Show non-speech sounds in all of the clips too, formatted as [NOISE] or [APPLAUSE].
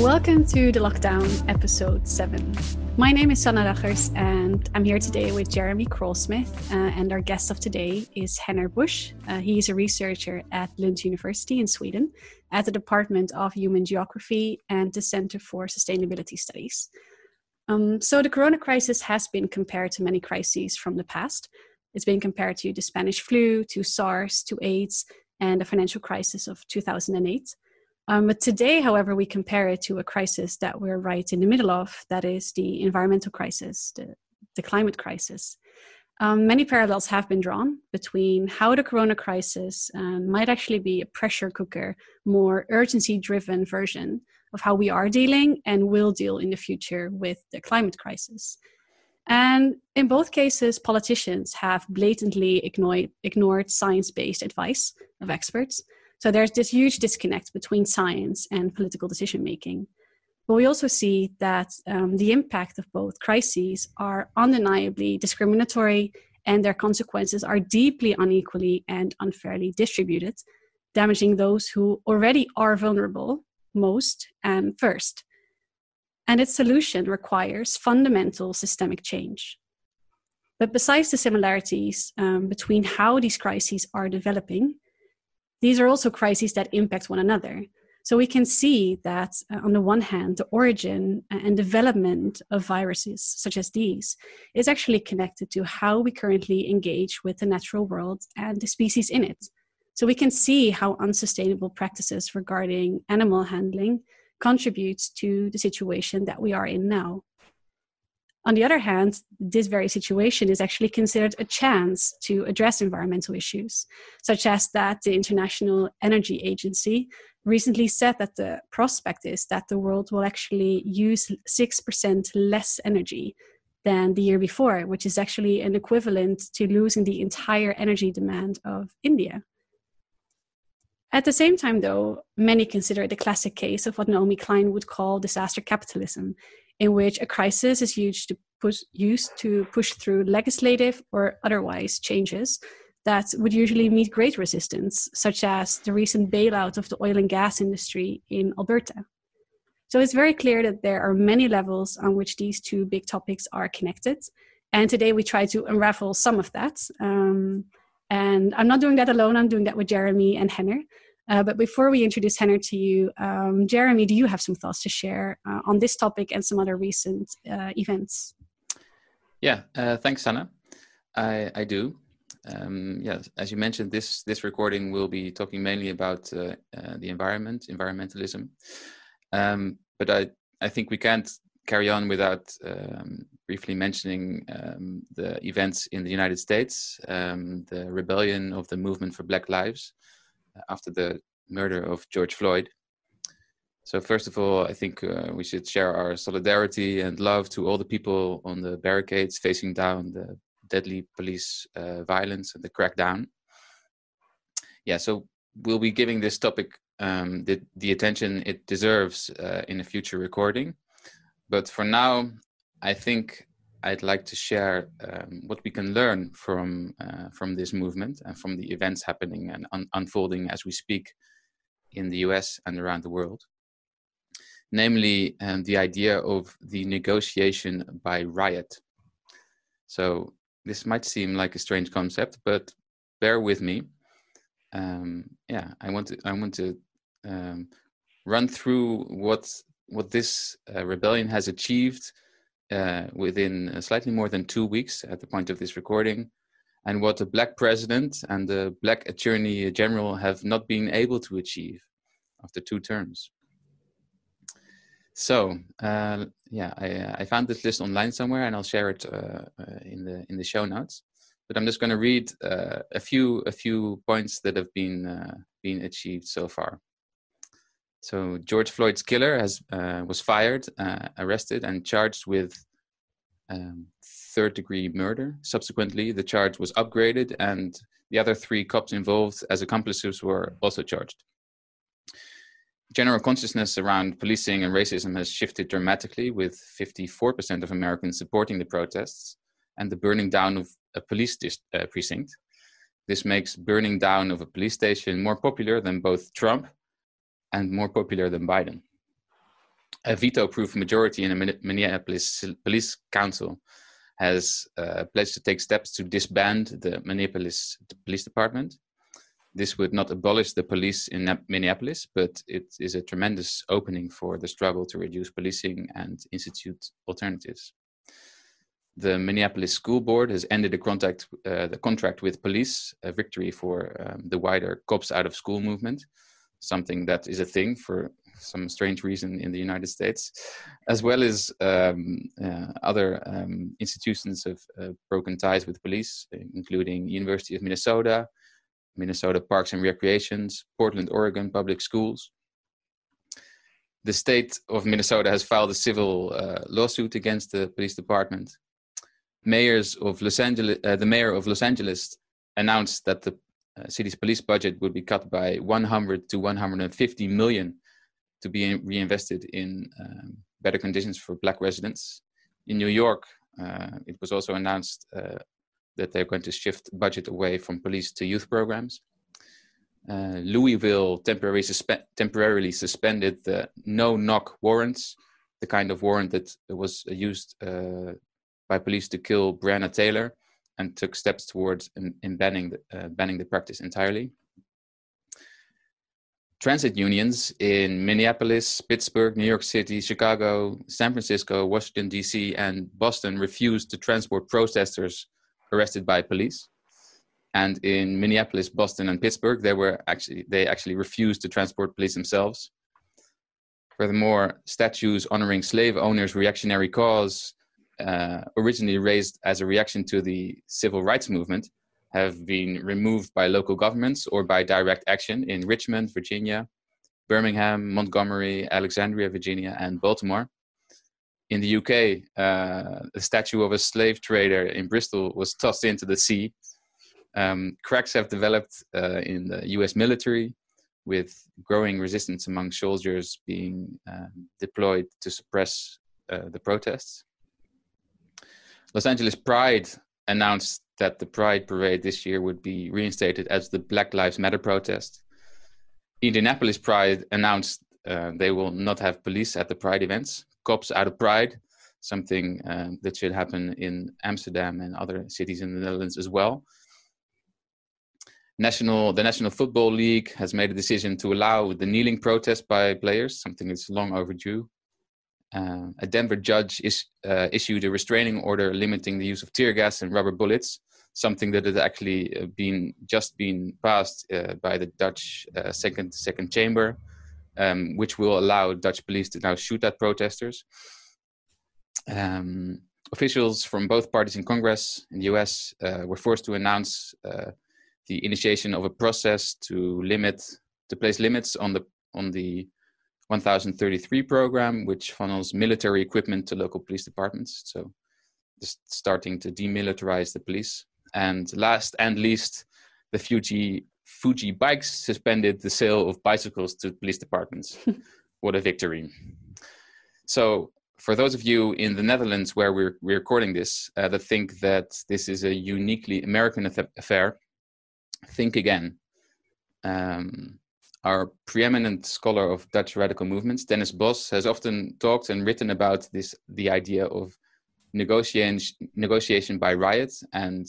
Welcome to the lockdown episode 7. My name is Sanna Raggers and I'm here today with Jeremy Krolsmith. Uh, and our guest of today is Henner Busch. Uh, he is a researcher at Lund University in Sweden at the Department of Human Geography and the Center for Sustainability Studies. Um, so, the corona crisis has been compared to many crises from the past. It's been compared to the Spanish flu, to SARS, to AIDS, and the financial crisis of 2008. Um, but today, however, we compare it to a crisis that we're right in the middle of that is the environmental crisis, the, the climate crisis. Um, many parallels have been drawn between how the corona crisis um, might actually be a pressure cooker, more urgency driven version of how we are dealing and will deal in the future with the climate crisis. And in both cases, politicians have blatantly ignored, ignored science based advice of experts so there's this huge disconnect between science and political decision making. But we also see that um, the impact of both crises are undeniably discriminatory and their consequences are deeply unequally and unfairly distributed, damaging those who already are vulnerable most and first. And its solution requires fundamental systemic change. But besides the similarities um, between how these crises are developing, these are also crises that impact one another. So we can see that, uh, on the one hand, the origin and development of viruses such as these is actually connected to how we currently engage with the natural world and the species in it. So we can see how unsustainable practices regarding animal handling contributes to the situation that we are in now. On the other hand, this very situation is actually considered a chance to address environmental issues, such as that the International Energy Agency recently said that the prospect is that the world will actually use 6% less energy than the year before, which is actually an equivalent to losing the entire energy demand of India. At the same time, though, many consider it the classic case of what Naomi Klein would call disaster capitalism, in which a crisis is used to push, used to push through legislative or otherwise changes that would usually meet great resistance, such as the recent bailout of the oil and gas industry in Alberta. So it's very clear that there are many levels on which these two big topics are connected. And today we try to unravel some of that. Um, and I'm not doing that alone, I'm doing that with Jeremy and Henner. Uh, but before we introduce Henner to you, um, Jeremy, do you have some thoughts to share uh, on this topic and some other recent uh, events? Yeah, uh, thanks, Sanna. I, I do. Um, yeah, as you mentioned, this this recording will be talking mainly about uh, the environment, environmentalism. Um, but I I think we can't carry on without um, briefly mentioning um, the events in the United States, um, the rebellion of the movement for Black Lives after the murder of George Floyd. So first of all, I think uh, we should share our solidarity and love to all the people on the barricades facing down the deadly police uh, violence and the crackdown. Yeah, so we'll be giving this topic um, the, the attention it deserves uh, in a future recording. But for now, I think I'd like to share um, what we can learn from uh, from this movement and from the events happening and un- unfolding as we speak in the U.S. and around the world. Namely, um, the idea of the negotiation by riot. So this might seem like a strange concept, but bear with me. Um, yeah, I want to I want to um, run through what what this uh, rebellion has achieved uh, within uh, slightly more than two weeks at the point of this recording, and what the black president and the black attorney general have not been able to achieve after two terms. So uh, yeah, I, uh, I, found this list online somewhere, and I'll share it uh, uh, in the in the show notes. But I'm just going to read a few a few points that have been been achieved so far. So George Floyd's killer has uh, was fired, uh, arrested, and charged with um, third degree murder. Subsequently, the charge was upgraded, and the other three cops involved as accomplices were also charged. General consciousness around policing and racism has shifted dramatically, with 54% of Americans supporting the protests and the burning down of a police uh, precinct. This makes burning down of a police station more popular than both Trump and more popular than Biden. a veto-proof majority in the Minneapolis Police Council has uh, pledged to take steps to disband the Minneapolis Police Department. This would not abolish the police in Minneapolis, but it is a tremendous opening for the struggle to reduce policing and institute alternatives. The Minneapolis School Board has ended the, contact, uh, the contract with police, a victory for um, the wider cops out of school movement, something that is a thing for some strange reason in the United States, as well as um, uh, other um, institutions have uh, broken ties with police, including University of Minnesota, Minnesota Parks and Recreations, Portland, Oregon Public Schools. The state of Minnesota has filed a civil uh, lawsuit against the police department. Mayors of Los Angeles, uh, the mayor of Los Angeles announced that the city's police budget would be cut by 100 to 150 million to be reinvested in um, better conditions for black residents. In New York, uh, it was also announced uh, that they're going to shift budget away from police to youth programs. Uh, Louisville temporarily, suspe temporarily, suspended the no-knock warrants, the kind of warrant that was used uh, by police to kill Breonna Taylor, and took steps towards in, in banning, the, uh, banning the practice entirely transit unions in Minneapolis, Pittsburgh, New York City, Chicago, San Francisco, Washington, D.C., and Boston refused to transport protesters arrested by police. And in Minneapolis, Boston, and Pittsburgh, they were actually they actually refused to transport police themselves. Furthermore, statues honoring slave owners' reactionary cause, uh, originally raised as a reaction to the civil rights movement, have been removed by local governments or by direct action in Richmond, Virginia, Birmingham, Montgomery, Alexandria, Virginia, and Baltimore. In the UK, uh, a statue of a slave trader in Bristol was tossed into the sea. Um, cracks have developed uh, in the US military, with growing resistance among soldiers being uh, deployed to suppress uh, the protests. Los Angeles Pride announced that the Pride Parade this year would be reinstated as the Black Lives Matter protest. Indianapolis Pride announced uh, they will not have police at the Pride events. Cops out of Pride, something uh, that should happen in Amsterdam and other cities in the Netherlands as well. National, the National Football League has made a decision to allow the kneeling protest by players, something that's long overdue. Uh, a Denver judge is, uh, issued a restraining order limiting the use of tear gas and rubber bullets, something that has actually uh, been just been passed uh, by the Dutch uh, second second chamber, um, which will allow Dutch police to now shoot at protesters. Um, officials from both parties in Congress in the U.S. were forced to announce the initiation of a process to limit to place limits on the on the 1033 program, which funnels military equipment to local police departments. So just starting to demilitarize the police. And last and least, the Fuji Fuji bikes suspended the sale of bicycles to police departments. [LAUGHS] what a victory. So for those of you in the Netherlands where we're, we're recording this uh, that think that this is a uniquely American affair, think again. Um, our preeminent scholar of Dutch radical movements, Dennis Bos, has often talked and written about this the idea of negotiation negotiation by riot and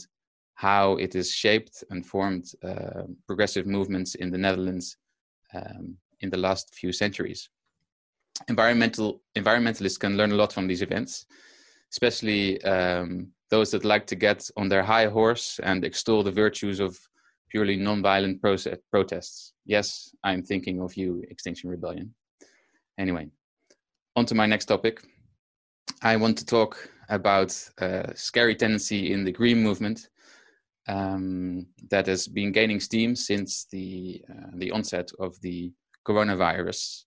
how it has shaped and formed uh, progressive movements in the Netherlands um, in the last few centuries. Environmental environmentalists can learn a lot from these events, especially um, those that like to get on their high horse and extol the virtues of purely non-violent protests. Yes, I'm thinking of you, Extinction Rebellion. Anyway, on to my next topic. I want to talk about a scary tendency in the green movement um, that has been gaining steam since the, uh, the onset of the coronavirus,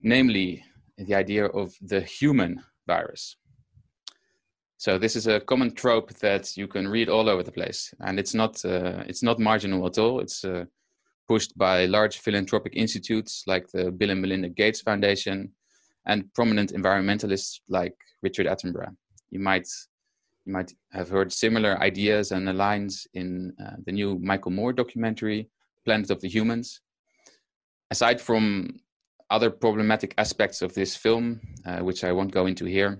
namely the idea of the human virus. So this is a common trope that you can read all over the place, and it's not uh, it's not marginal at all. It's uh, pushed by large philanthropic institutes like the Bill and Melinda Gates Foundation and prominent environmentalists like Richard Attenborough. You might you might have heard similar ideas and lines in uh, the new Michael Moore documentary, Planet of the Humans. Aside from other problematic aspects of this film, uh, which I won't go into here.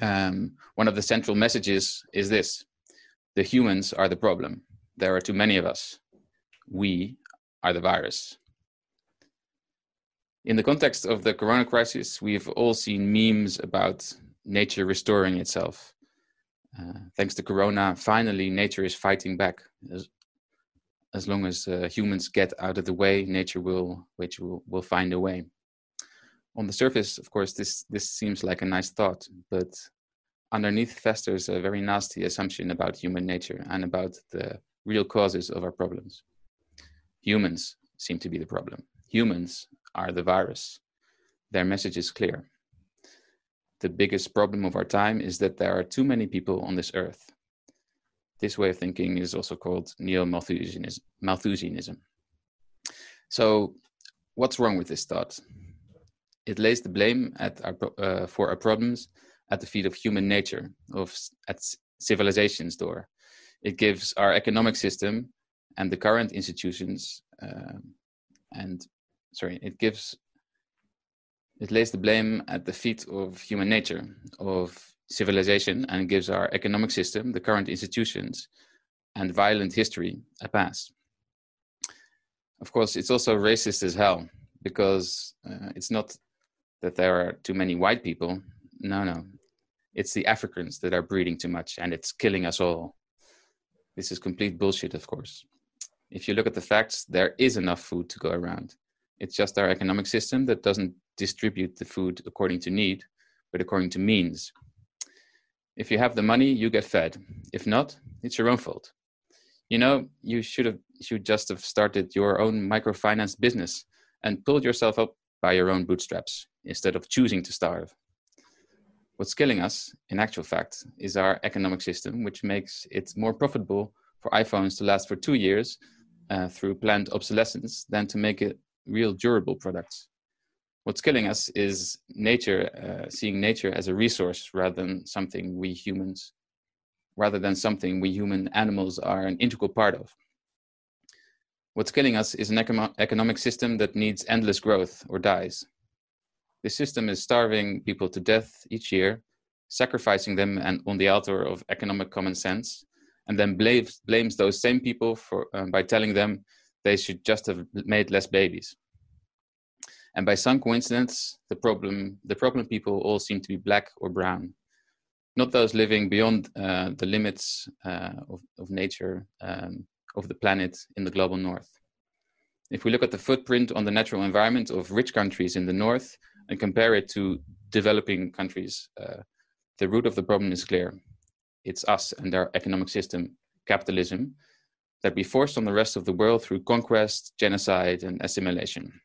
Um, one of the central messages is this the humans are the problem. There are too many of us. We are the virus. In the context of the corona crisis, we've all seen memes about nature restoring itself. Uh, thanks to corona, finally, nature is fighting back. As, as long as uh, humans get out of the way, nature will, which will, will find a way. On the surface, of course, this, this seems like a nice thought, but underneath festers a very nasty assumption about human nature and about the real causes of our problems. Humans seem to be the problem. Humans are the virus. Their message is clear. The biggest problem of our time is that there are too many people on this earth. This way of thinking is also called neo Malthusianism. So, what's wrong with this thought? It lays the blame at our, uh, for our problems at the feet of human nature, of at civilization's door. It gives our economic system and the current institutions um, and sorry, it gives it lays the blame at the feet of human nature, of civilization, and gives our economic system, the current institutions, and violent history a pass. Of course, it's also racist as hell because uh, it's not that there are too many white people. No, no. It's the Africans that are breeding too much and it's killing us all. This is complete bullshit, of course. If you look at the facts, there is enough food to go around. It's just our economic system that doesn't distribute the food according to need, but according to means. If you have the money, you get fed. If not, it's your own fault. You know, you should have should just have started your own microfinance business and pulled yourself up by your own bootstraps instead of choosing to starve. What's killing us, in actual fact, is our economic system, which makes it more profitable for iPhones to last for two years uh, through planned obsolescence than to make it real durable products. What's killing us is nature, uh, seeing nature as a resource rather than something we humans, rather than something we human animals are an integral part of. What's killing us is an econo- economic system that needs endless growth or dies. This system is starving people to death each year, sacrificing them and on the altar of economic common sense, and then blames, blames those same people for, um, by telling them they should just have made less babies. And by some coincidence, the problem, the problem people all seem to be black or brown, not those living beyond uh, the limits uh, of, of nature, um, of the planet in the global north. If we look at the footprint on the natural environment of rich countries in the north, and compare it to developing countries, uh, the root of the problem is clear. It's us and our economic system, capitalism, that we forced on the rest of the world through conquest, genocide, and assimilation.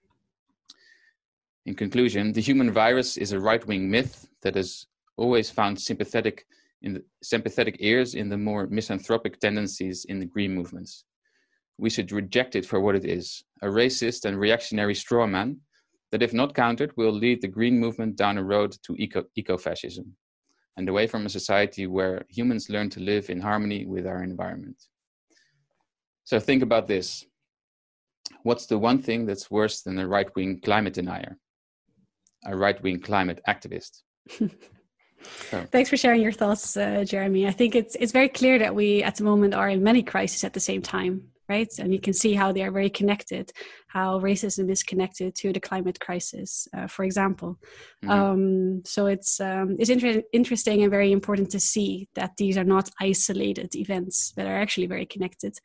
In conclusion, the human virus is a right wing myth that has always found sympathetic, in the, sympathetic ears in the more misanthropic tendencies in the green movements. We should reject it for what it is a racist and reactionary straw man that, if not countered, will lead the green movement down a road to eco fascism and away from a society where humans learn to live in harmony with our environment. So think about this. What's the one thing that's worse than a right wing climate denier? A right wing climate activist. So. [LAUGHS] Thanks for sharing your thoughts, uh, Jeremy. I think it's it's very clear that we at the moment are in many crises at the same time right? And you can see how they are very connected, how racism is connected to the climate crisis, uh, for example. Mm-hmm. Um, so it's um, it's inter- interesting and very important to see that these are not isolated events that are actually very connected.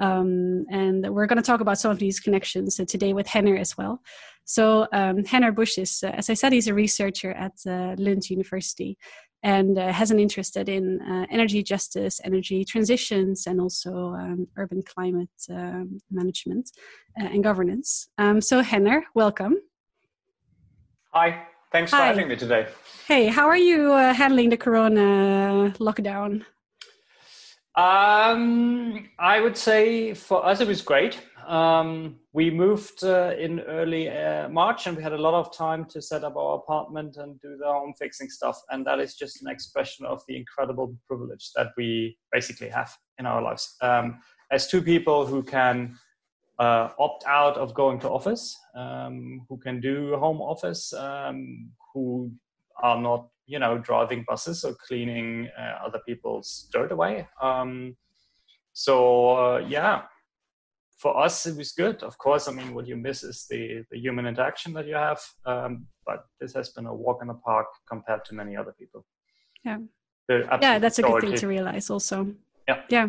Um, and we're going to talk about some of these connections uh, today with Henner as well. So um, Henner Busch is, uh, as I said, he's a researcher at uh, Lund University, and uh, has an interest in uh, energy justice, energy transitions, and also um, urban climate um, management uh, and governance. Um, so, Henner, welcome. Hi, thanks Hi. for having me today. Hey, how are you uh, handling the corona lockdown? Um, I would say for us it was great. Um, we moved uh, in early uh, March and we had a lot of time to set up our apartment and do the home fixing stuff. And that is just an expression of the incredible privilege that we basically have in our lives. Um, as two people who can uh, opt out of going to office, um, who can do home office, um, who are not, you know, driving buses or cleaning uh, other people's dirt away. Um, so uh, yeah, for us it was good. Of course, I mean, what you miss is the the human interaction that you have. Um, but this has been a walk in the park compared to many other people. Yeah. Yeah, that's a good thing to realize also. Yeah. Yeah.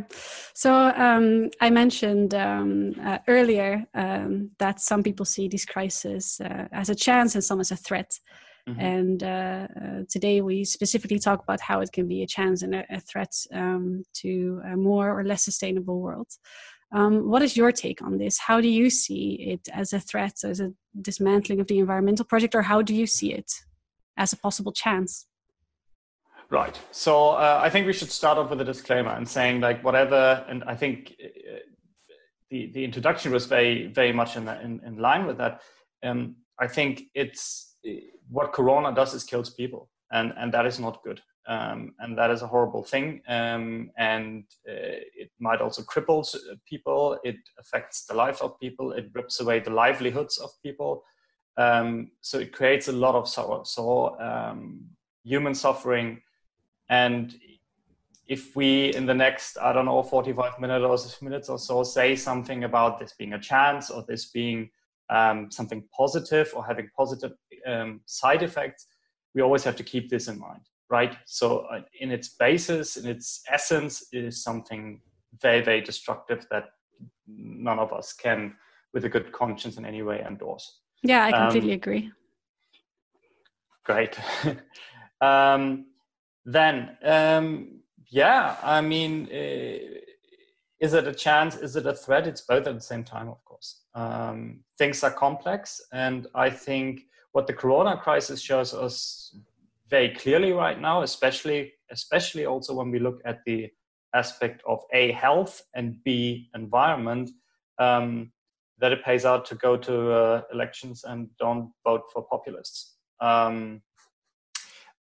So um, I mentioned um, uh, earlier um, that some people see this crisis uh, as a chance and some as a threat. Mm-hmm. And uh, uh, today we specifically talk about how it can be a chance and a, a threat um, to a more or less sustainable world. Um, what is your take on this? How do you see it as a threat, as a dismantling of the environmental project, or how do you see it as a possible chance? Right. So uh, I think we should start off with a disclaimer and saying like whatever, and I think uh, the the introduction was very very much in in, in line with that. Um, I think it's what Corona does is kills people, and and that is not good, um, and that is a horrible thing, um, and uh, it might also cripple people. It affects the life of people. It rips away the livelihoods of people. Um, so it creates a lot of. So um, human suffering and if we, in the next, I don't know, 45 minutes or, minutes or so, say something about this being a chance or this being um, something positive or having positive um, side effects, we always have to keep this in mind, right? So, uh, in its basis, in its essence, it is something very, very destructive that none of us can, with a good conscience, in any way endorse. Yeah, I completely um, agree. Great. [LAUGHS] um, then, um, yeah, I mean, uh, is it a chance? Is it a threat? It's both at the same time, of course. Um, things are complex, and I think what the Corona crisis shows us very clearly right now, especially especially also when we look at the aspect of a health and b environment, um, that it pays out to go to uh, elections and don't vote for populists. Um,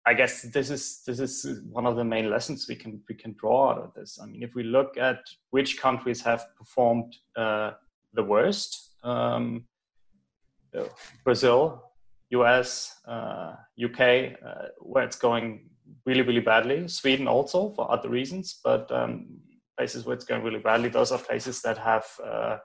I guess this is this is one of the main lessons we can we can draw out of this. I mean, if we look at which countries have performed uh, the worst, um, Brazil, U.S., uh, U.K., uh, where it's going really really badly. Sweden also for other reasons, but um, places where it's going really badly, those are places that have, uh,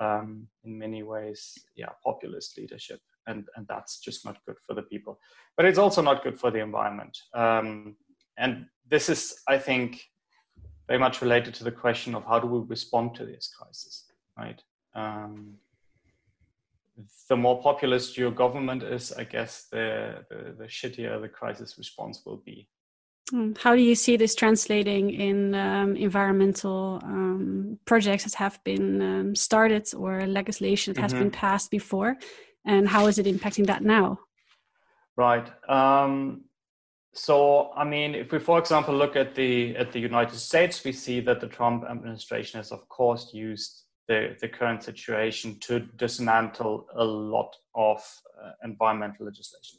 um, in many ways, yeah, populist leadership and and that's just not good for the people but it's also not good for the environment um, and this is i think very much related to the question of how do we respond to this crisis right um, the more populist your government is i guess the, the, the shittier the crisis response will be hmm. how do you see this translating in um, environmental um, projects that have been um, started or legislation that has mm-hmm. been passed before and how is it impacting that now? Right. Um, so, I mean, if we, for example, look at the at the United States, we see that the Trump administration has, of course, used the, the current situation to dismantle a lot of uh, environmental legislation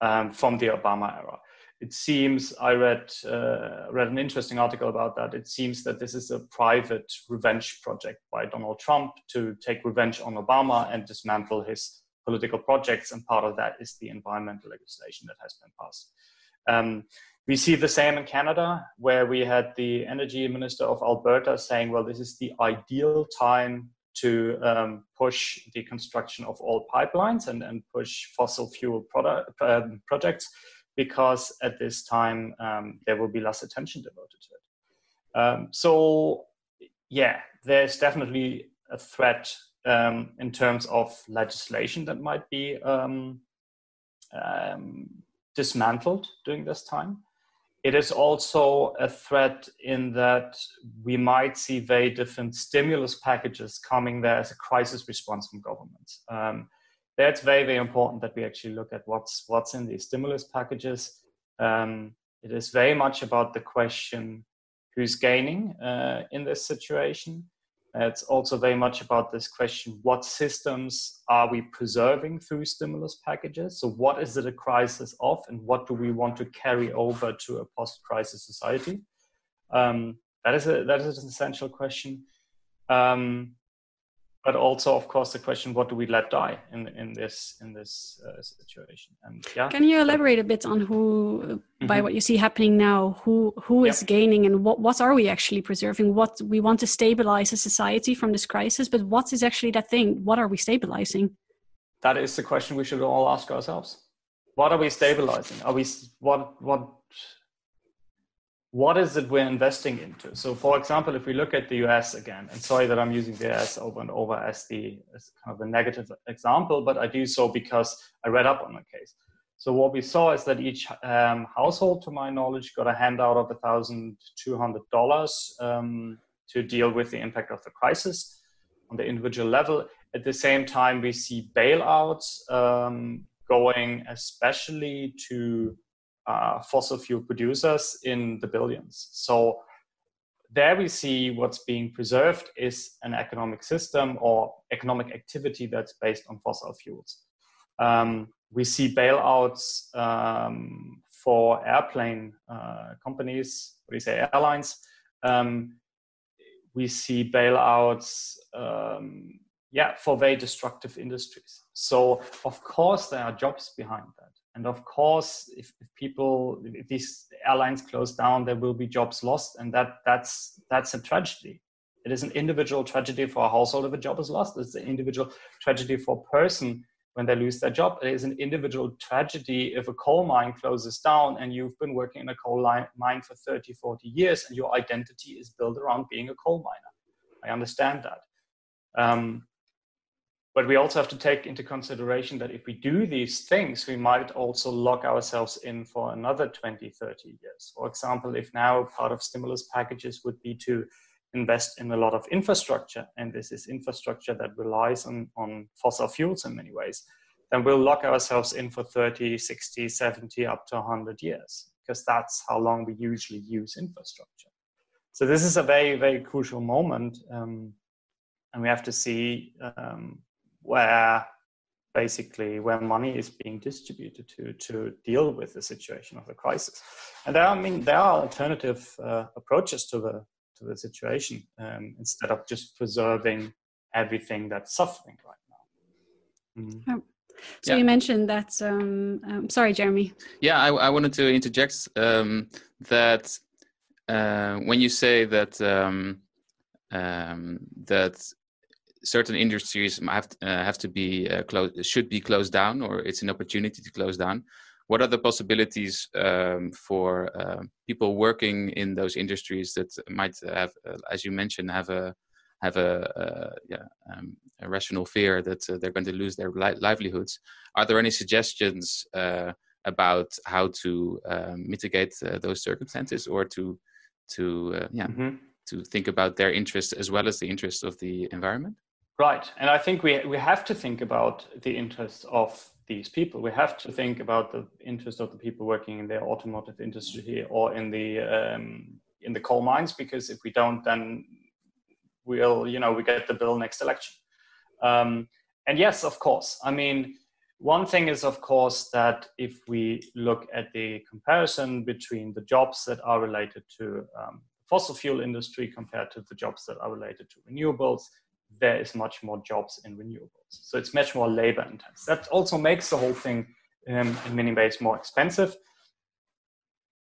um, from the Obama era. It seems I read uh, read an interesting article about that. It seems that this is a private revenge project by Donald Trump to take revenge on Obama and dismantle his political projects, and part of that is the environmental legislation that has been passed. Um, we see the same in Canada, where we had the energy minister of Alberta saying, well, this is the ideal time to um, push the construction of all pipelines and, and push fossil fuel product, um, projects because at this time um, there will be less attention devoted to it. Um, so, yeah, there's definitely a threat um, in terms of legislation that might be um, um, dismantled during this time. It is also a threat in that we might see very different stimulus packages coming there as a crisis response from governments. Um, that's very, very important that we actually look at what's what's in these stimulus packages. Um, it is very much about the question who's gaining uh, in this situation it's also very much about this question what systems are we preserving through stimulus packages? So, what is it a crisis of, and what do we want to carry over to a post crisis society? Um, that, is a, that is an essential question. Um, but also of course the question what do we let die in in this in this uh, situation? And yeah. Can you elaborate a bit on who mm-hmm. by what you see happening now who who is gaining and what what are we actually preserving? What we want to stabilize a society from this crisis but what is actually that thing? What are we stabilizing? That is the question we should all ask ourselves. What are we stabilizing? Are we what what what is it we're investing into? So, for example, if we look at the US again, and sorry that I'm using the US over and over as the as kind of a negative example, but I do so because I read up on the case. So, what we saw is that each um, household, to my knowledge, got a handout of $1,200 um, to deal with the impact of the crisis on the individual level. At the same time, we see bailouts um, going especially to uh, fossil fuel producers in the billions. So there we see what's being preserved is an economic system or economic activity that's based on fossil fuels. Um, we see bailouts um, for airplane uh, companies, what do you say, airlines. Um, we see bailouts, um, yeah, for very destructive industries. So, of course, there are jobs behind that. And of course, if, if, people, if these airlines close down, there will be jobs lost, and that that's that's a tragedy. It is an individual tragedy for a household if a job is lost. It's an individual tragedy for a person when they lose their job. It is an individual tragedy if a coal mine closes down and you've been working in a coal mine for 30, 40 years and your identity is built around being a coal miner. I understand that. Um, but we also have to take into consideration that if we do these things, we might also lock ourselves in for another 20, 30 years. For example, if now part of stimulus packages would be to invest in a lot of infrastructure, and this is infrastructure that relies on, on fossil fuels in many ways, then we'll lock ourselves in for 30, 60, 70, up to 100 years, because that's how long we usually use infrastructure. So this is a very, very crucial moment. Um, and we have to see um, where basically where money is being distributed to to deal with the situation of the crisis. And there, are, I mean, there are alternative uh, approaches to the to the situation um, instead of just preserving everything that's suffering right now. Mm. So yeah. you mentioned that. Um, um, sorry, Jeremy. Yeah, I, I wanted to interject um, that uh, when you say that um, um, that certain industries have uh, have to be uh, closed should be closed down or it's an opportunity to close down. What are the possibilities um, for uh, people working in those industries that might have uh, as you mentioned have a have a uh, yeah um, a rational fear that uh, they're going to lose their li livelihoods? Are there any suggestions about how to mitigate those circumstances or to to yeah mm -hmm. to think about their interests as well as the interests of the environment Right. And I think we, we have to think about the interests of these people. We have to think about the interests of the people working in the automotive industry or in the um, in the coal mines, because if we don't, then we'll you know we get the bill next election. Um, and yes, of course. I mean, one thing is of course that if we look at the comparison between the jobs that are related to um, fossil fuel industry compared to the jobs that are related to renewables, there is much more jobs in renewables. So it's much more labor intense. That also makes the whole thing um, in many ways more expensive.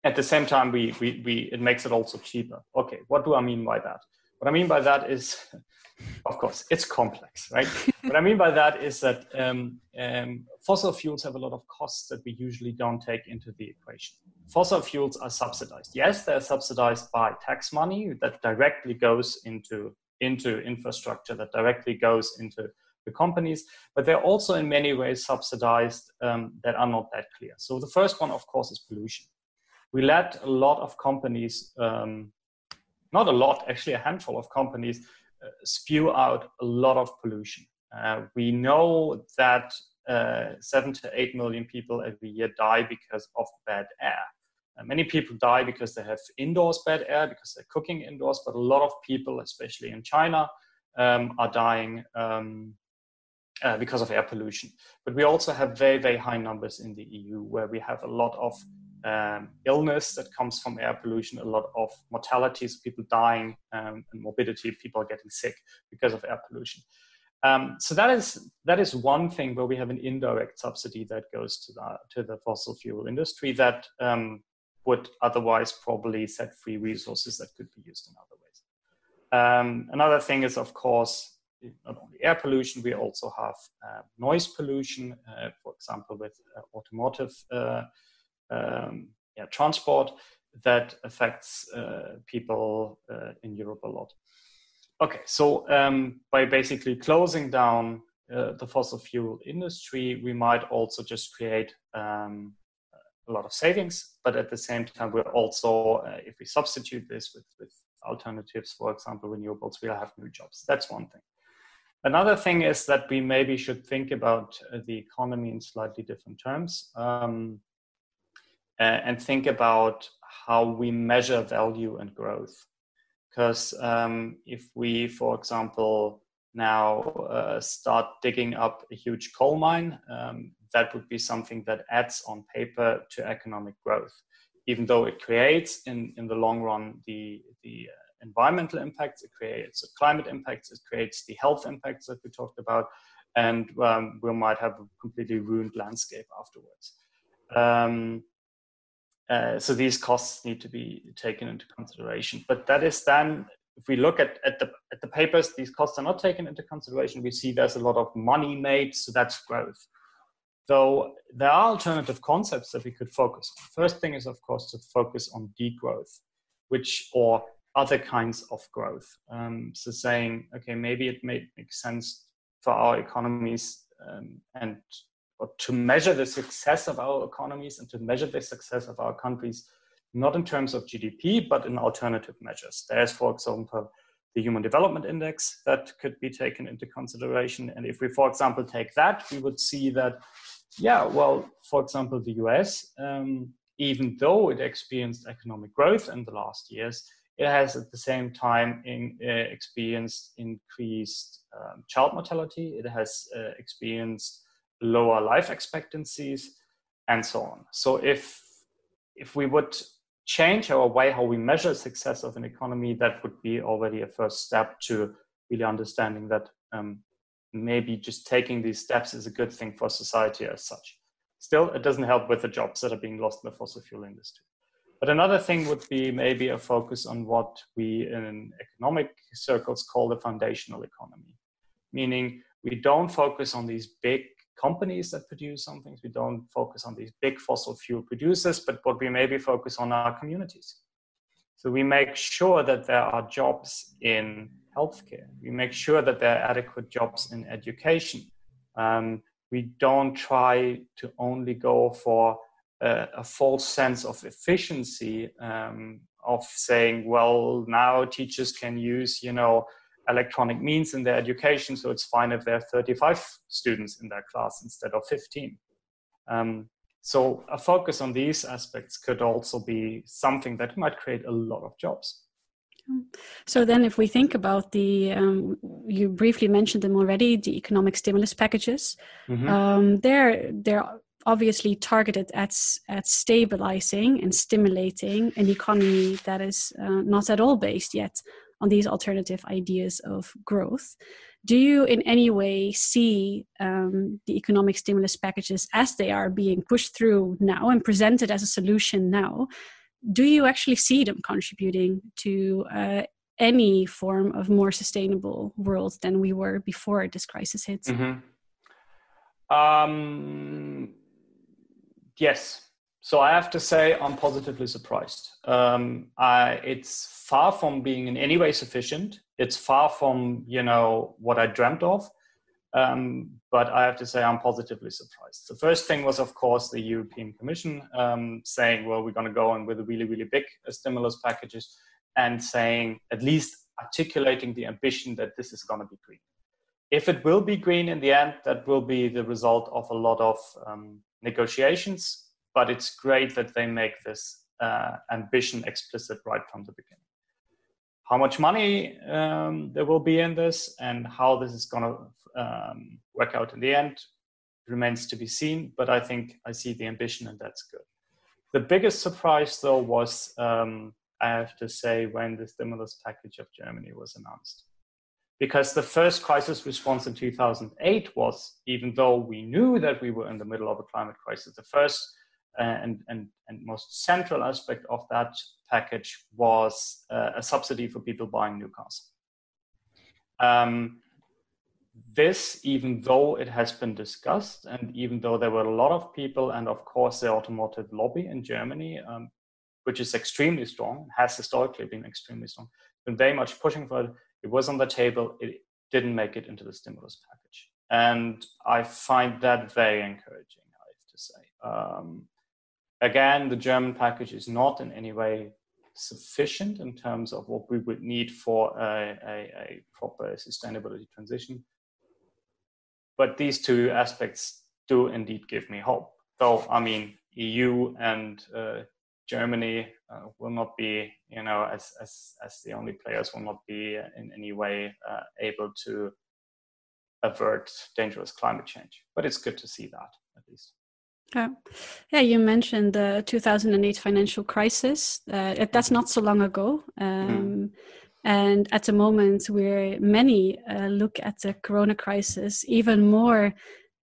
At the same time, we, we, we, it makes it also cheaper. Okay, what do I mean by that? What I mean by that is, [LAUGHS] of course, it's complex, right? [LAUGHS] what I mean by that is that um, um, fossil fuels have a lot of costs that we usually don't take into the equation. Fossil fuels are subsidized. Yes, they're subsidized by tax money that directly goes into into infrastructure that directly goes into the companies, but they're also in many ways subsidized um, that are not that clear. So the first one, of course, is pollution. We let a lot of companies, um, not a lot, actually a handful of companies, uh, spew out a lot of pollution. Uh, we know that uh, seven to eight million people every year die because of bad air. Uh, many people die because they have indoors bad air, because they're cooking indoors, but a lot of people, especially in China, um, are dying um, uh, because of air pollution. But we also have very, very high numbers in the EU where we have a lot of um, illness that comes from air pollution, a lot of mortalities, people dying, um, and morbidity, people are getting sick because of air pollution. Um, so that is that is one thing where we have an indirect subsidy that goes to the to the fossil fuel industry that um, would otherwise probably set free resources that could be used in other ways. Um, another thing is, of course, not only air pollution, we also have uh, noise pollution, uh, for example, with uh, automotive uh, um, yeah, transport that affects uh, people uh, in Europe a lot. Okay, so um, by basically closing down the fossil fuel industry, we might also just create um, a lot of savings, but at the same time, we're also, uh, if we substitute this with, with alternatives, for example, renewables, we'll have new jobs. That's one thing. Another thing is that we maybe should think about uh, the economy in slightly different terms um, and think about how we measure value and growth. Because um, if we, for example, now uh, start digging up a huge coal mine, um, that would be something that adds on paper to economic growth, even though it creates in, in the long run the, the uh, environmental impacts, it creates the climate impacts, it creates the health impacts that we talked about, and um, we might have a completely ruined landscape afterwards. Um, uh, so these costs need to be taken into consideration. But that is then, if we look at, at, the, at the papers, these costs are not taken into consideration. We see there's a lot of money made, so that's growth. So there are alternative concepts that we could focus on. First thing is, of course, to focus on degrowth, which or other kinds of growth. Um, so saying, okay, maybe it may make sense for our economies um, and to measure the success of our economies and to measure the success of our countries, not in terms of GDP, but in alternative measures. There's, for example, the Human Development Index that could be taken into consideration. And if we, for example, take that, we would see that, yeah, well, for example, the US, um, even though it experienced economic growth in the last years, it has at the same time in, uh, experienced increased um, child mortality. It has uh, experienced lower life expectancies, and so on. So if if we would change our way how we measure success of an economy, that would be already a first step to really understanding that um, maybe just taking these steps is a good thing for society as such. Still, it doesn't help with the jobs that are being lost in the fossil fuel industry. But another thing would be maybe a focus on what we in economic circles call the foundational economy, meaning we don't focus on these big companies that produce some things. We don't focus on these big fossil fuel producers, but what we maybe focus on our communities. So we make sure that there are jobs in healthcare. We make sure that there are adequate jobs in education. Um, we don't try to only go for a, a false sense of efficiency um, of saying, well, now teachers can use, you know, electronic means in their education, so it's fine if there are 35 students in their class instead of 15. Um, so a focus on these aspects could also be something that might create a lot of jobs. So then, if we think about the, um, you briefly mentioned them already, the economic stimulus packages. Mm-hmm. Um, they're they're obviously targeted at at stabilizing and stimulating an economy that is uh, not at all based yet on these alternative ideas of growth. Do you in any way see um, the economic stimulus packages as they are being pushed through now and presented as a solution now? Do you actually see them contributing to uh, any form of more sustainable world than we were before this crisis hit? Mm-hmm. Um, yes, so I have to say I'm positively surprised. Um, I, it's far from being in any way sufficient. It's far from you know what I dreamt of. Um, but I have to say I'm positively surprised. The first thing was, of course, the European Commission um, saying, "Well, we're going to go on with really, really big uh, stimulus packages," and saying at least articulating the ambition that this is going to be green. If it will be green in the end, that will be the result of a lot of um, negotiations but it's great that they make this uh, ambition explicit right from the beginning. How much money um, there will be in this and how this is going to um, work out in the end remains to be seen, but I think I see the ambition and that's good. The biggest surprise, though, was um, I have to say when the stimulus package of Germany was announced. because the first crisis response in 2008 was, even though we knew that we were in the middle of a climate crisis, the first uh, and, and, and most central aspect of that package was uh, a subsidy for people buying new cars. Um, this, even though it has been discussed, and even though there were a lot of people, and of course the automotive lobby in Germany, um, which is extremely strong, has historically been extremely strong, been very much pushing for it. It was on the table. It didn't make it into the stimulus package, and I find that very encouraging. I have to say. Um, again, the German package is not in any way sufficient in terms of what we would need for a, a, a proper sustainability transition. But these two aspects do indeed give me hope. Though, I mean, EU and uh, Germany uh, will not be, you know, as, as, as the only players, will not be in any way uh, able to avert dangerous climate change. But it's good to see that at least. Yeah, yeah. You mentioned the 2008 financial crisis. Uh, that's not so long ago, um, mm. And at the moment, where many uh, look at the Corona crisis even more,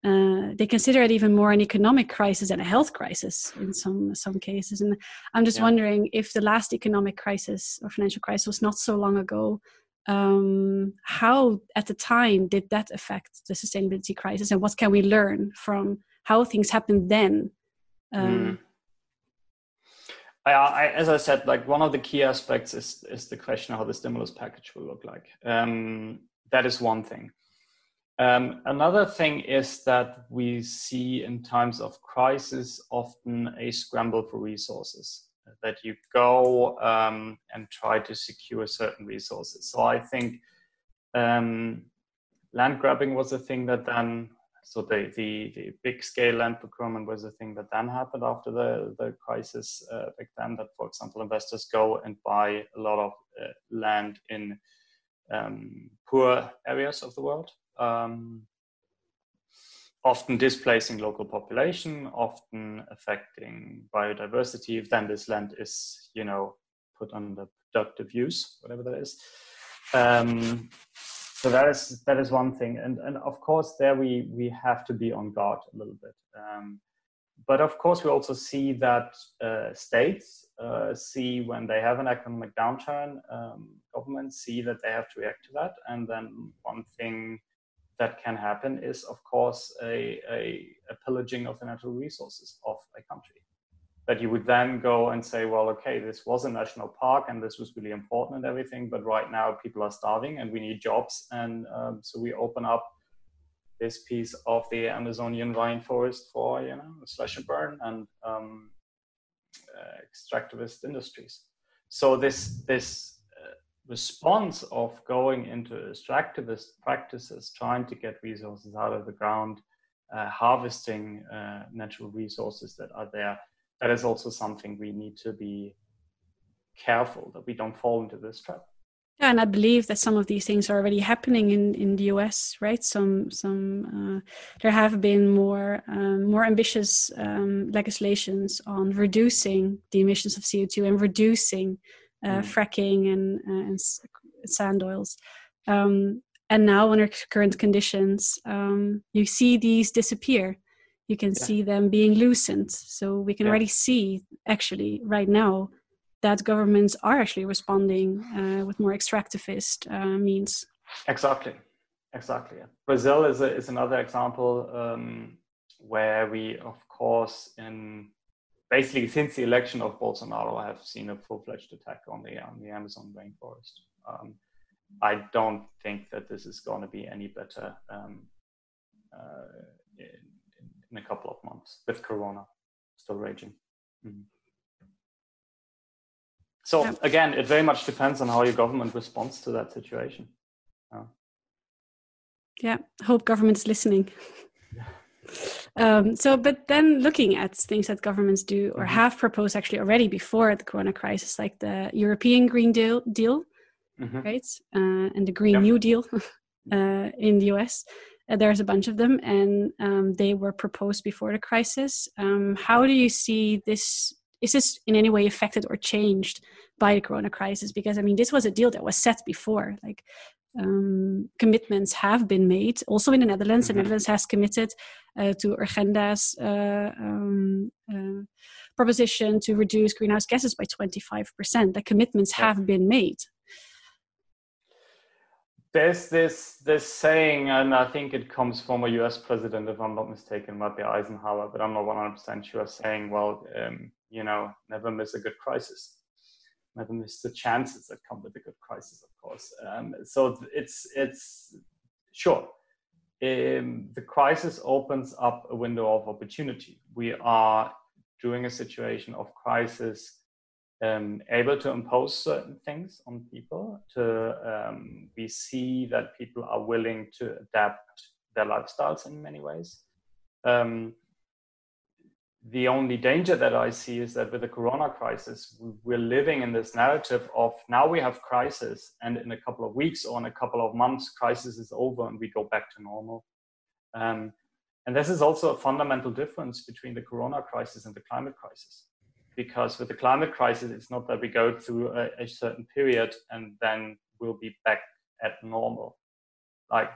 uh, they consider it even more an economic crisis and a health crisis in some some cases. And I'm just yeah. wondering if the last economic crisis or financial crisis was not so long ago. Um, how at the time did that affect the sustainability crisis, and what can we learn from? how things happened then um, mm. I, I, as I said, like one of the key aspects is is the question of how the stimulus package will look like. Um, that is one thing. Um, another thing is that we see in times of crisis often a scramble for resources. That you go um, and try to secure certain resources. So I think um, land grabbing was a thing that then so the, the, the big scale land procurement was a thing that then happened after the, the crisis uh, back then that for example investors go and buy a lot of uh, land in um, poor areas of the world um, often displacing local population often affecting biodiversity. If then this land is you know put under productive use whatever that is um, so that is that is one thing. And and of course there we we have to be on guard a little bit. Um, but of course we also see that uh, states uh, see when they have an economic downturn um, governments see that they have to react to that. And then one thing that can happen is of course a, a, a pillaging of the natural resources of a country that you would then go and say, well, okay, this was a national park and this was really important and everything, but right now people are starving and we need jobs. And um, so we open up this piece of the Amazonian rainforest for, you know, slash and burn and um, uh, extractivist industries. So this, this uh, response of going into extractivist practices, trying to get resources out of the ground, uh, harvesting uh, natural resources that are there, that is also something we need to be careful that we don't fall into this trap. Yeah, and I believe that some of these things are already happening in, in the US, right? Some some uh, there have been more um, more ambitious um, legislations on reducing the emissions of CO two and reducing uh, mm. fracking and, uh, and sand oils. Um, and now, under current conditions, um, you see these disappear you can yeah. see them being loosened. So we can yeah. already see actually right now that governments are actually responding uh, with more extractivist uh, means. Exactly. Exactly. Brazil is, a, is another example um, where we of course in basically since the election of bolsonaro have seen a full-fledged attack on the on the amazon rainforest. Um, i don't think that this is going to be any better um, uh, in a couple of months with Corona still raging. Mm-hmm. So yeah. again, it very much depends on how your government responds to that situation. Uh, yeah, hope government's listening. Um, so, but then looking at things that governments do or mm-hmm. have proposed actually already before the Corona crisis, like the European Green Deal, deal mm-hmm. right, uh, and the Green. New Deal [LAUGHS] uh, in the US, uh, there's a bunch of them, and um, they were proposed before the crisis. Um, how do you see this? Is this in any way affected or changed by the Corona crisis? Because I mean, this was a deal that was set before. Like, um, commitments have been made. Also in the Netherlands, mm-hmm. the Netherlands has committed uh, to Urgenda's uh, um, uh, proposition to reduce greenhouse gases by 25%. The commitments yeah. have been made. There's this this saying, and I think it comes from a U.S. president, if I'm not mistaken, might be Eisenhower, but I'm not 100% sure. Saying, "Well, um, you know, never miss a good crisis." never miss the chances that come with a good crisis, of course. Um, so it's it's sure. Um, the crisis opens up a window of opportunity. We are during a situation of crisis um, able to impose certain things on people. To um, we see that people are willing to adapt their lifestyles in many ways. Um, the only danger that I see is that with the corona crisis, we're living in this narrative of now we have crisis, and in a couple of weeks or in a couple of months, crisis is over and we go back to normal. Um, and this is also a fundamental difference between the corona crisis and the climate crisis. Because with the climate crisis, it's not that we go through a, a certain period and then we'll be back at normal. Like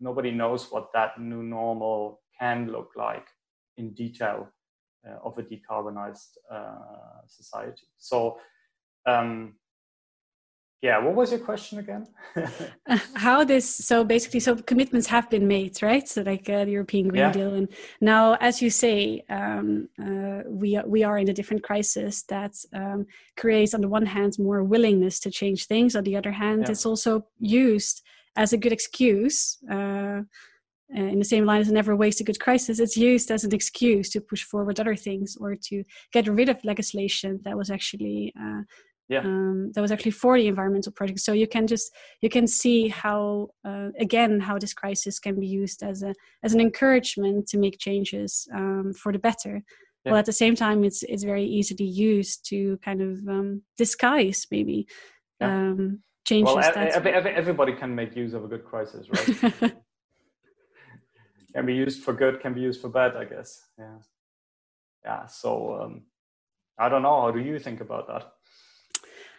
nobody knows what that new normal can look like in detail uh, of a decarbonized uh, society. So, um, yeah, what was your question again? How this? So basically, so commitments have been made, right? So like uh, the European Green yeah. Deal, and now, as you say, um, uh, we we are in a different crisis that um, creates, on the one hand, more willingness to change things. On the other hand, yeah. it's also used as a good excuse uh, uh, in the same line as never waste a good crisis, it's used as an excuse to push forward other things or to get rid of legislation that was actually uh, yeah. Um, that was actually for the environmental projects So you can just you can see how uh, again how this crisis can be used as a as an encouragement to make changes um, for the better. Yeah. Well, at the same time, it's it's very easily used to kind of um, disguise maybe yeah. um, changes. Well, that everybody can make use of a good crisis, right? [LAUGHS] can be used for good, can be used for bad, I guess. Yeah. Yeah. So um, I don't know. How do you think about that?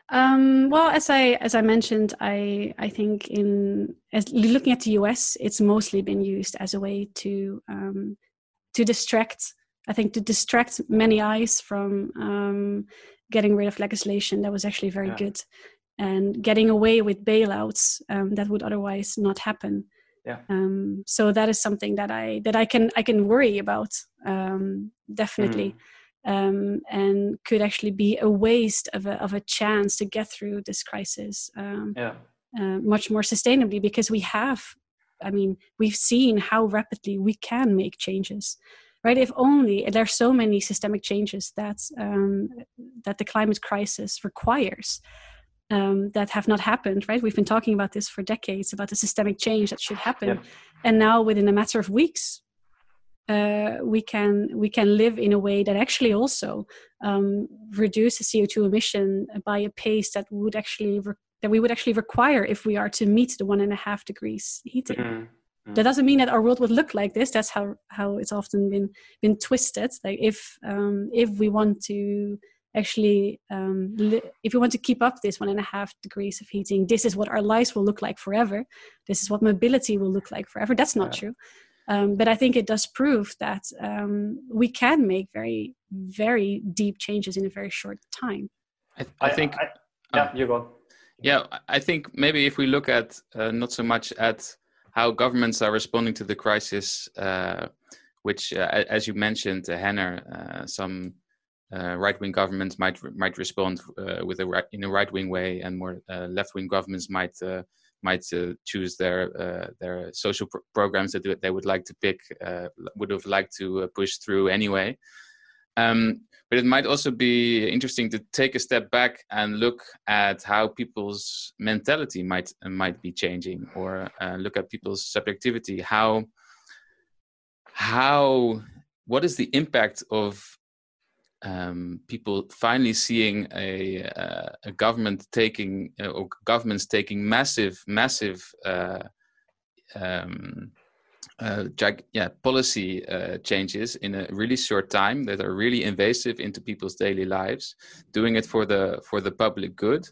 Um, well, as I as I mentioned, I I think in as looking at the US, it's mostly been used as a way to um, to distract. I think to distract many eyes from um, getting rid of legislation that was actually very yeah. good, and getting away with bailouts um, that would otherwise not happen yeah um, so that is something that i that i can i can worry about um, definitely mm. Um, and could actually be a waste of a, of a chance to get through this crisis um, yeah. uh, much more sustainably because we have i mean we've seen how rapidly we can make changes right if only there's so many systemic changes that um, that the climate crisis requires um, that have not happened, right? We've been talking about this for decades about the systemic change that should happen, yeah. and now within a matter of weeks, uh, we can we can live in a way that actually also um, reduce the CO two emission by a pace that would actually re- that we would actually require if we are to meet the one and a half degrees heating. Mm-hmm. That doesn't mean that our world would look like this. That's how how it's often been been twisted. Like if um, if we want to actually um, li- if we want to keep up this one and a half degrees of heating this is what our lives will look like forever this is what mobility will look like forever that's not yeah. true um, but i think it does prove that um, we can make very very deep changes in a very short time. I, th- I think I, I, yeah um, you go. Yeah i think maybe if we look at uh, not so much at how governments are responding to the crisis uh, which uh, as you mentioned uh, Henner, uh, some uh, right-wing governments might might respond uh, with a right, in a right-wing way, and more uh, left-wing governments might uh, might uh, choose their uh, their social pr- programs that they would like to pick, would have liked to push through anyway. Um, but it might also be interesting to take a step back and look at how people's mentality might might be changing, or look at people's subjectivity. How how what is the impact of um, people finally seeing a, uh, a government taking uh, or governments taking massive, massive, uh, um, uh, yeah, policy uh, changes in a really short time that are really invasive into people's daily lives, doing it for the for the public good.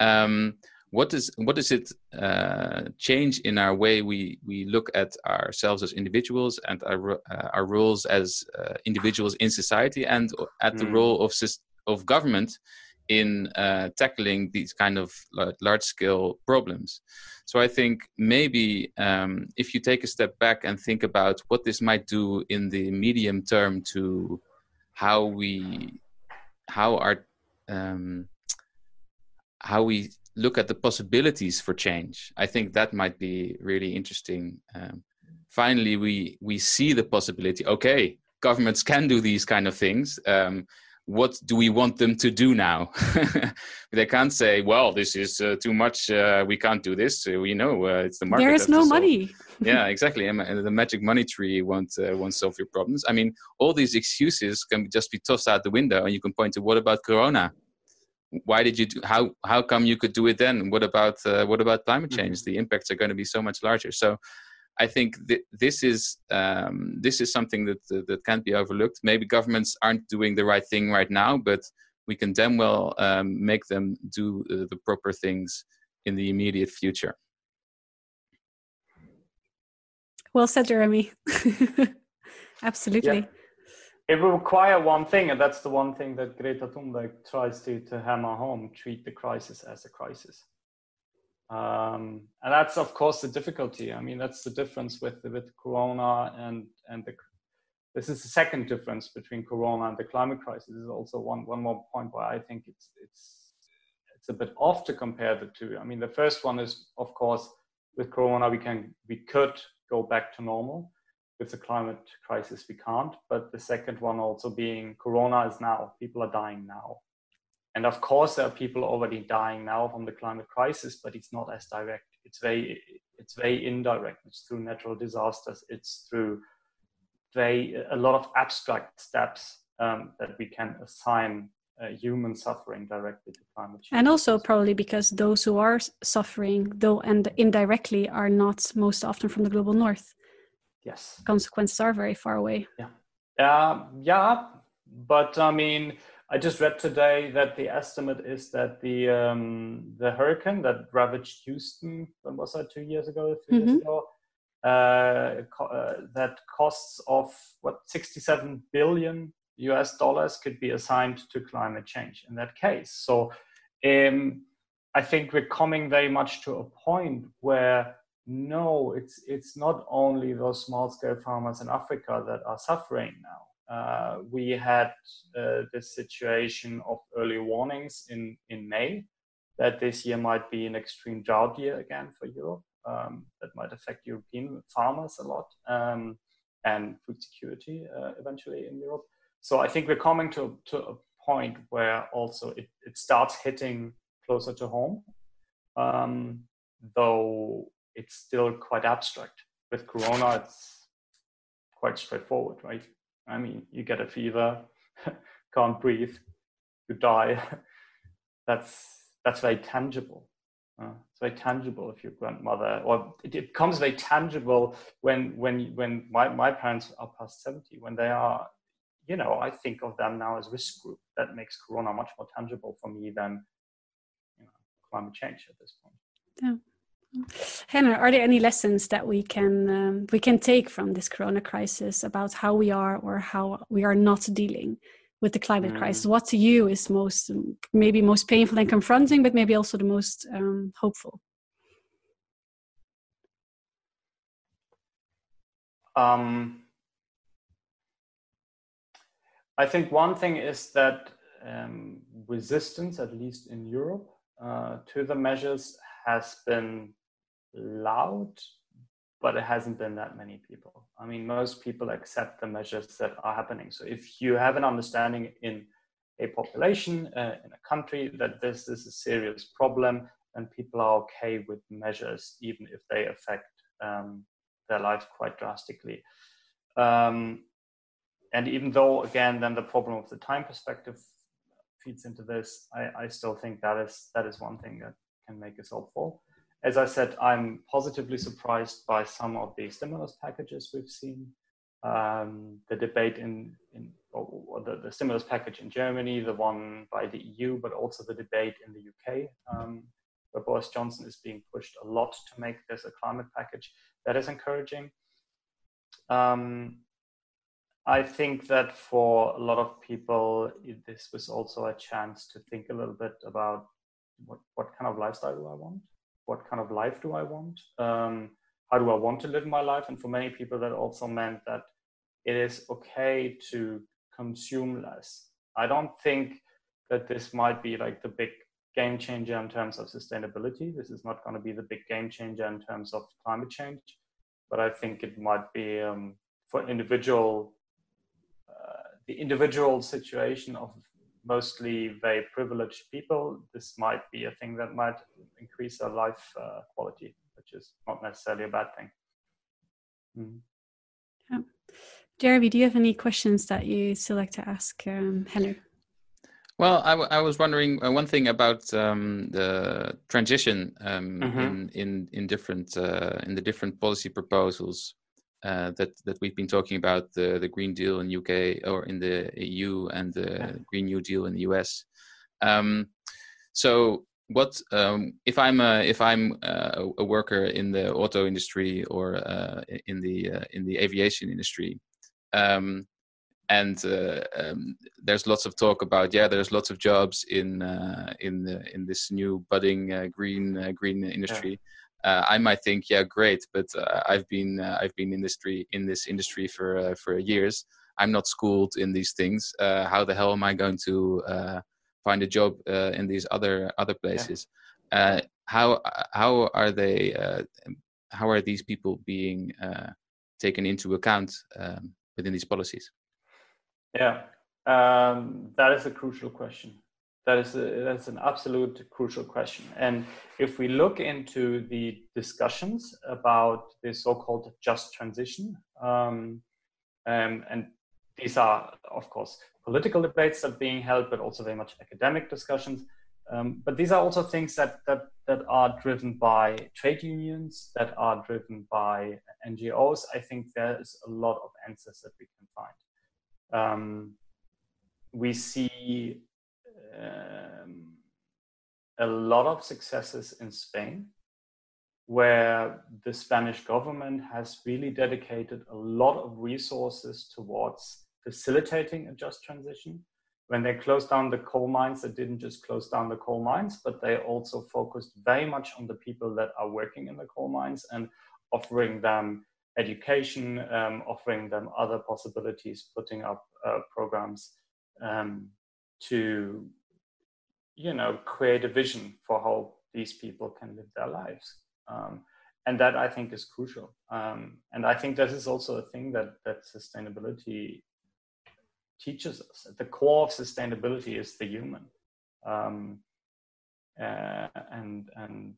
Um, what does what does it uh, change in our way we we look at ourselves as individuals and our uh, our roles as uh, individuals in society and at mm. the role of of government in uh, tackling these kind of large scale problems. So I think maybe um, if you take a step back and think about what this might do in the medium term to how we how our um, how we look at the possibilities for change. I think that might be really interesting. Um, finally, we we see the possibility. Okay, governments can do these kind of things. Um, what do we want them to do now? [LAUGHS] they can't say, "Well, this is uh, too much. Uh, we can't do this." Uh, we know uh, it's the market. There is no money. [LAUGHS] yeah, exactly. And the magic money tree won't uh, won't solve your problems. I mean, all these excuses can just be tossed out the window, and you can point to what about Corona? Why did you do? How how come you could do it then? What about uh, what about climate change? Mm-hmm. The impacts are going to be so much larger. So I think th- this is um, this is something that uh, that can't be overlooked. Maybe governments aren't doing the right thing right now, but we can damn well um, make them do uh, the proper things in the immediate future. Well said, Jeremy. [LAUGHS] Absolutely. Yeah. It will require one thing, and that's the one thing that Greta Thunberg tries to, to hammer home treat the crisis as a crisis. Um, and that's of course the difficulty. I mean, that's the difference with with Corona and and the. This is the second difference between Corona and the climate crisis. This is also one one more point where I think it's it's it's a bit off to compare the two. I mean, the first one is of course with Corona we can we could go back to normal. With the climate crisis we can't. But the second one also being Corona is now. People are dying now. And of course, there are people already dying now from the climate crisis, but it's not as direct. It's very, it's very indirect. It's through natural disasters. It's through very a lot of abstract steps um, that we can assign uh, human suffering directly to climate change. And also probably because those who are suffering, though and indirectly, are not most often from the global north. Yes. Consequences are very far away. Yeah. Uh, yeah, but I mean I just read today that the estimate is that the um, the hurricane that ravaged Houston, when was that? Two years ago, 3 mm-hmm. years ago. Uh, co- uh, that costs of what 67 billion US dollars could be assigned to climate change in that case. So um, I think we're coming very much to a point where no, it's it's not only those small scale farmers in Africa that are suffering now uh, we had uh, this situation of early warnings in, in May that this year might be an extreme drought year again for Europe. Um, that might affect European farmers a lot um, and food security uh, eventually in Europe. So I think we're coming to, to a point where also it, it starts hitting closer to home, um, though it's still quite abstract. With Corona, it's quite straightforward, right? I mean, you get a fever, [LAUGHS] can't breathe, you die. [LAUGHS] that's that's very tangible. Uh, it's very tangible if your grandmother, or it, it, becomes very tangible when when when my, my parents are past seventy, when they are, you know, I think of them now as risk group. That makes Corona much more tangible for me than you know, climate change at this point. Yeah. Henner, are there any lessons that we can um, we can take from this Corona crisis about how we are or how we are not dealing with the climate mm. crisis? What to you is most maybe most painful and confronting, but maybe also the most um, hopeful? Um, I think one thing is that um, resistance, at least in Europe, uh, to the measures has been loud, but it hasn't been that many people. I mean, most people accept the measures that are happening. So if you have an understanding in a population, uh, in a country, that this is a serious problem, and people are okay with measures, even if they affect um, their lives quite drastically. Um, and even though, again, then the problem of the time perspective feeds into this, I, I still think that is that is one thing that can make us hopeful as I said, I'm positively surprised by some of the stimulus packages we've seen. Um, the debate in, in or, the, the, stimulus package in Germany, the one by the EU, but also the debate in the UK, um, where Boris Johnson is being pushed a lot to make this a climate package. That is encouraging. Um, I think that for a lot of people, this was also a chance to think a little bit about what, what kind of lifestyle do I want? What kind of life do I want? Um, how do I want to live my life? And for many people, that also meant that it is okay to consume less. I don't think that this might be like the big game changer in terms of sustainability. This is not going to be the big game changer in terms of climate change, but I think it might be um, for individual, uh, the individual situation of mostly very privileged people. This might be a thing that might increase their life uh, quality, which is not necessarily a bad thing. Mm. Yeah. Jeremy, do you have any questions that you still like to ask um, Henry? Well, I, I was wondering uh, one thing about um, the transition um, mm-hmm. in, in in different uh, in the different policy proposals uh, that that we've been talking about the the Green Deal in UK or in the EU and the. Green New Deal in the US. Um, so, what um, if I'm a, if I'm a, a, worker in the auto industry or uh, in the uh, in the aviation industry? Um, and uh, um, there's lots of talk about yeah there's lots of jobs in uh, in the, in this new budding uh, green uh, green industry yeah. Uh, i might think yeah great but uh, i've been i've been industry in this industry for for years. I'm not schooled in these things. How the hell am i going to find a job in these other other places? Yeah. how how are they how are these people being taken into account um, within these policies? Yeah, um, that is a crucial question. That is a, that's an absolute crucial question. And if we look into the discussions about the so-called just transition, um, um, and these are, of course, political debates that are being held, but also very much academic discussions. Um, but these are also things that, that, that are driven by trade unions, that are driven by NGOs. I think there is a lot of answers that we can find um, we see um, a lot of successes in Spain, where the Spanish government has really dedicated a lot of resources towards facilitating a just transition. When they closed down the coal mines, they didn't just close down the coal mines, but they also focused very much on the people that are working in the coal mines and offering them education, um, offering them other possibilities, putting up uh, programs um, to, you know, create a vision for how these people can live their lives. Um, and that I think is crucial. Um, and I think that is also a thing that that sustainability teaches us. At the core of sustainability is the human. Um, uh, and and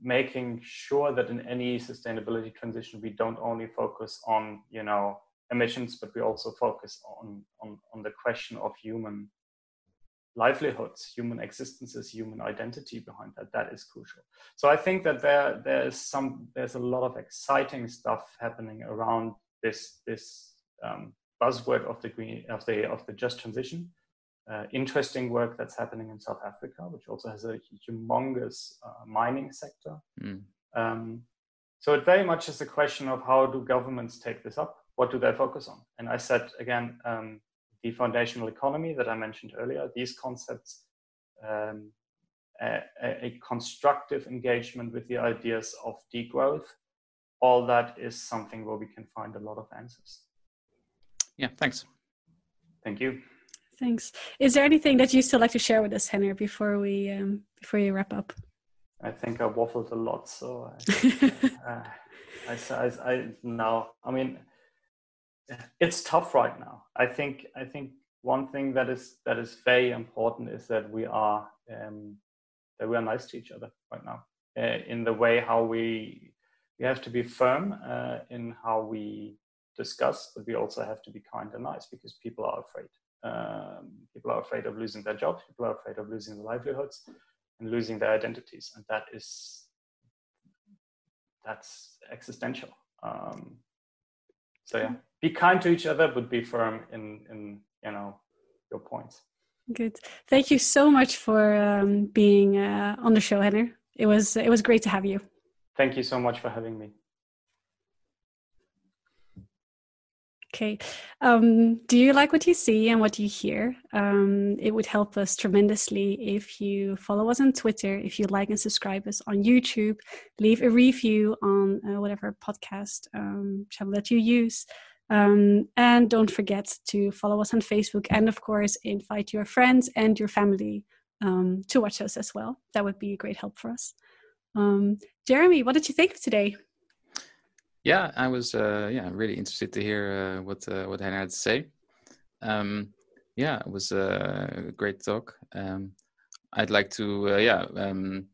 making sure that in any sustainability transition we don't only focus on you know emissions but we also focus on on, on the question of human livelihoods human existences human identity behind that that is crucial so i think that there there's some there's a lot of exciting stuff happening around this this um, buzzword of the green of the of the just transition uh, interesting work that's happening in South Africa, which also has a humongous uh, mining sector. Mm. Um, so it very much is a question of how do governments take this up? What do they focus on? And I said again, um, the foundational economy that I mentioned earlier, these concepts, um, a, a, constructive engagement with the ideas of degrowth, all that is something where we can find a lot of answers. Yeah, thanks. Thank you. Thanks. Is there anything that you still like to share with us, Henry, before we um, before you wrap up? I think I waffled a lot, so I, [LAUGHS] uh, I, I, I now. I mean, it's tough right now. I think I think one thing that is that is very important is that we are um, that we are nice to each other right now uh, in the way how we we have to be firm uh, in how we discuss, but we also have to be kind and nice because people are afraid. Um, people are afraid of losing their jobs. People are afraid of losing their livelihoods and losing their identities, and that is that's existential. Um, so yeah, be kind to each other, but be firm in in you know your points. Good. Thank you so much for um, being uh, on the show, Henner. It was it was great to have you. Thank you so much for having me. Okay. Um, do you like what you see and what you hear? Um, it would help us tremendously if you follow us on Twitter, if you like and subscribe us on YouTube, leave a review on uh, whatever podcast um, channel that you use. Um, and don't forget to follow us on Facebook and, of course, invite your friends and your family um, to watch us as well. That would be a great help for us. Um, Jeremy, what did you think of today? Yeah, I was uh, yeah really interested to hear uh, what uh, what Henner had to say. Um, yeah, it was a great talk. Um, I'd like to uh, yeah um,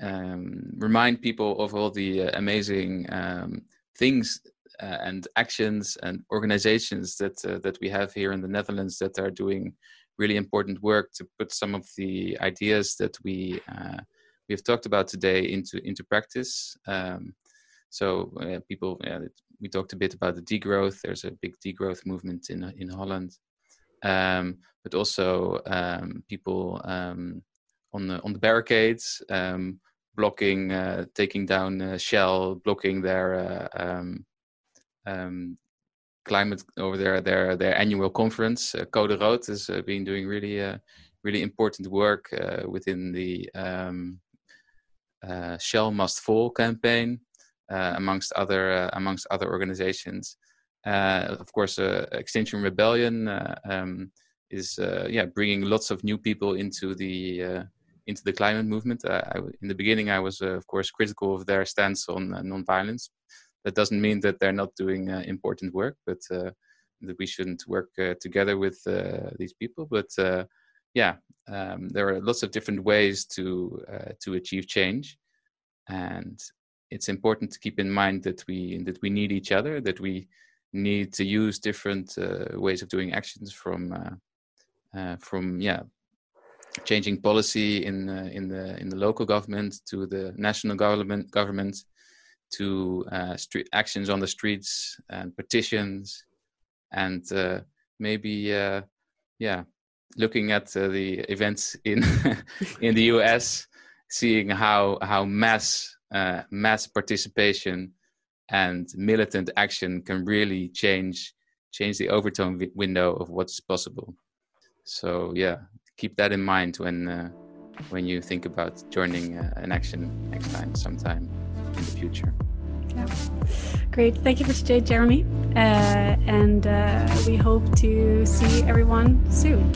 um, remind people of all the uh, amazing um, things uh, and actions and organizations that that we have here in the Netherlands that are doing really important work to put some of the ideas that we we have talked about today into into practice. Um, so uh, people, we talked a bit about the degrowth. There's a big degrowth movement in in Holland, um, but also um, people um, on the on the barricades, um, blocking, uh, taking down uh, Shell, blocking their uh, um, um, climate over their their their annual conference. Uh, Code Rood has uh, been doing really uh, really important work within the Shell Must Fall campaign. Uh, amongst other uh, amongst other organizations. Uh, of course, Extinction Rebellion um, is yeah bringing lots of new people into the into the climate movement. I, in the beginning, I was of course critical of their stance on non-violence. That doesn't mean that they're not doing important work, but that we shouldn't work together with these people. But yeah, um, there are lots of different ways to uh, to achieve change, and it's important to keep in mind that we that we need each other that we need to use different uh, ways of doing actions from uh, uh, from yeah changing policy in uh, in the in the local government to the national government government to uh, street actions on the streets and petitions and uh, maybe uh, yeah looking at the events in [LAUGHS] in the US seeing how how mass uh, mass participation and militant action can really change change the Overton window of what's possible. So yeah, keep that in mind when uh, when you think about joining uh, an action next time, sometime in the future. Yeah. Great. Thank you for today, Jeremy. Uh, and uh, we hope to see everyone soon.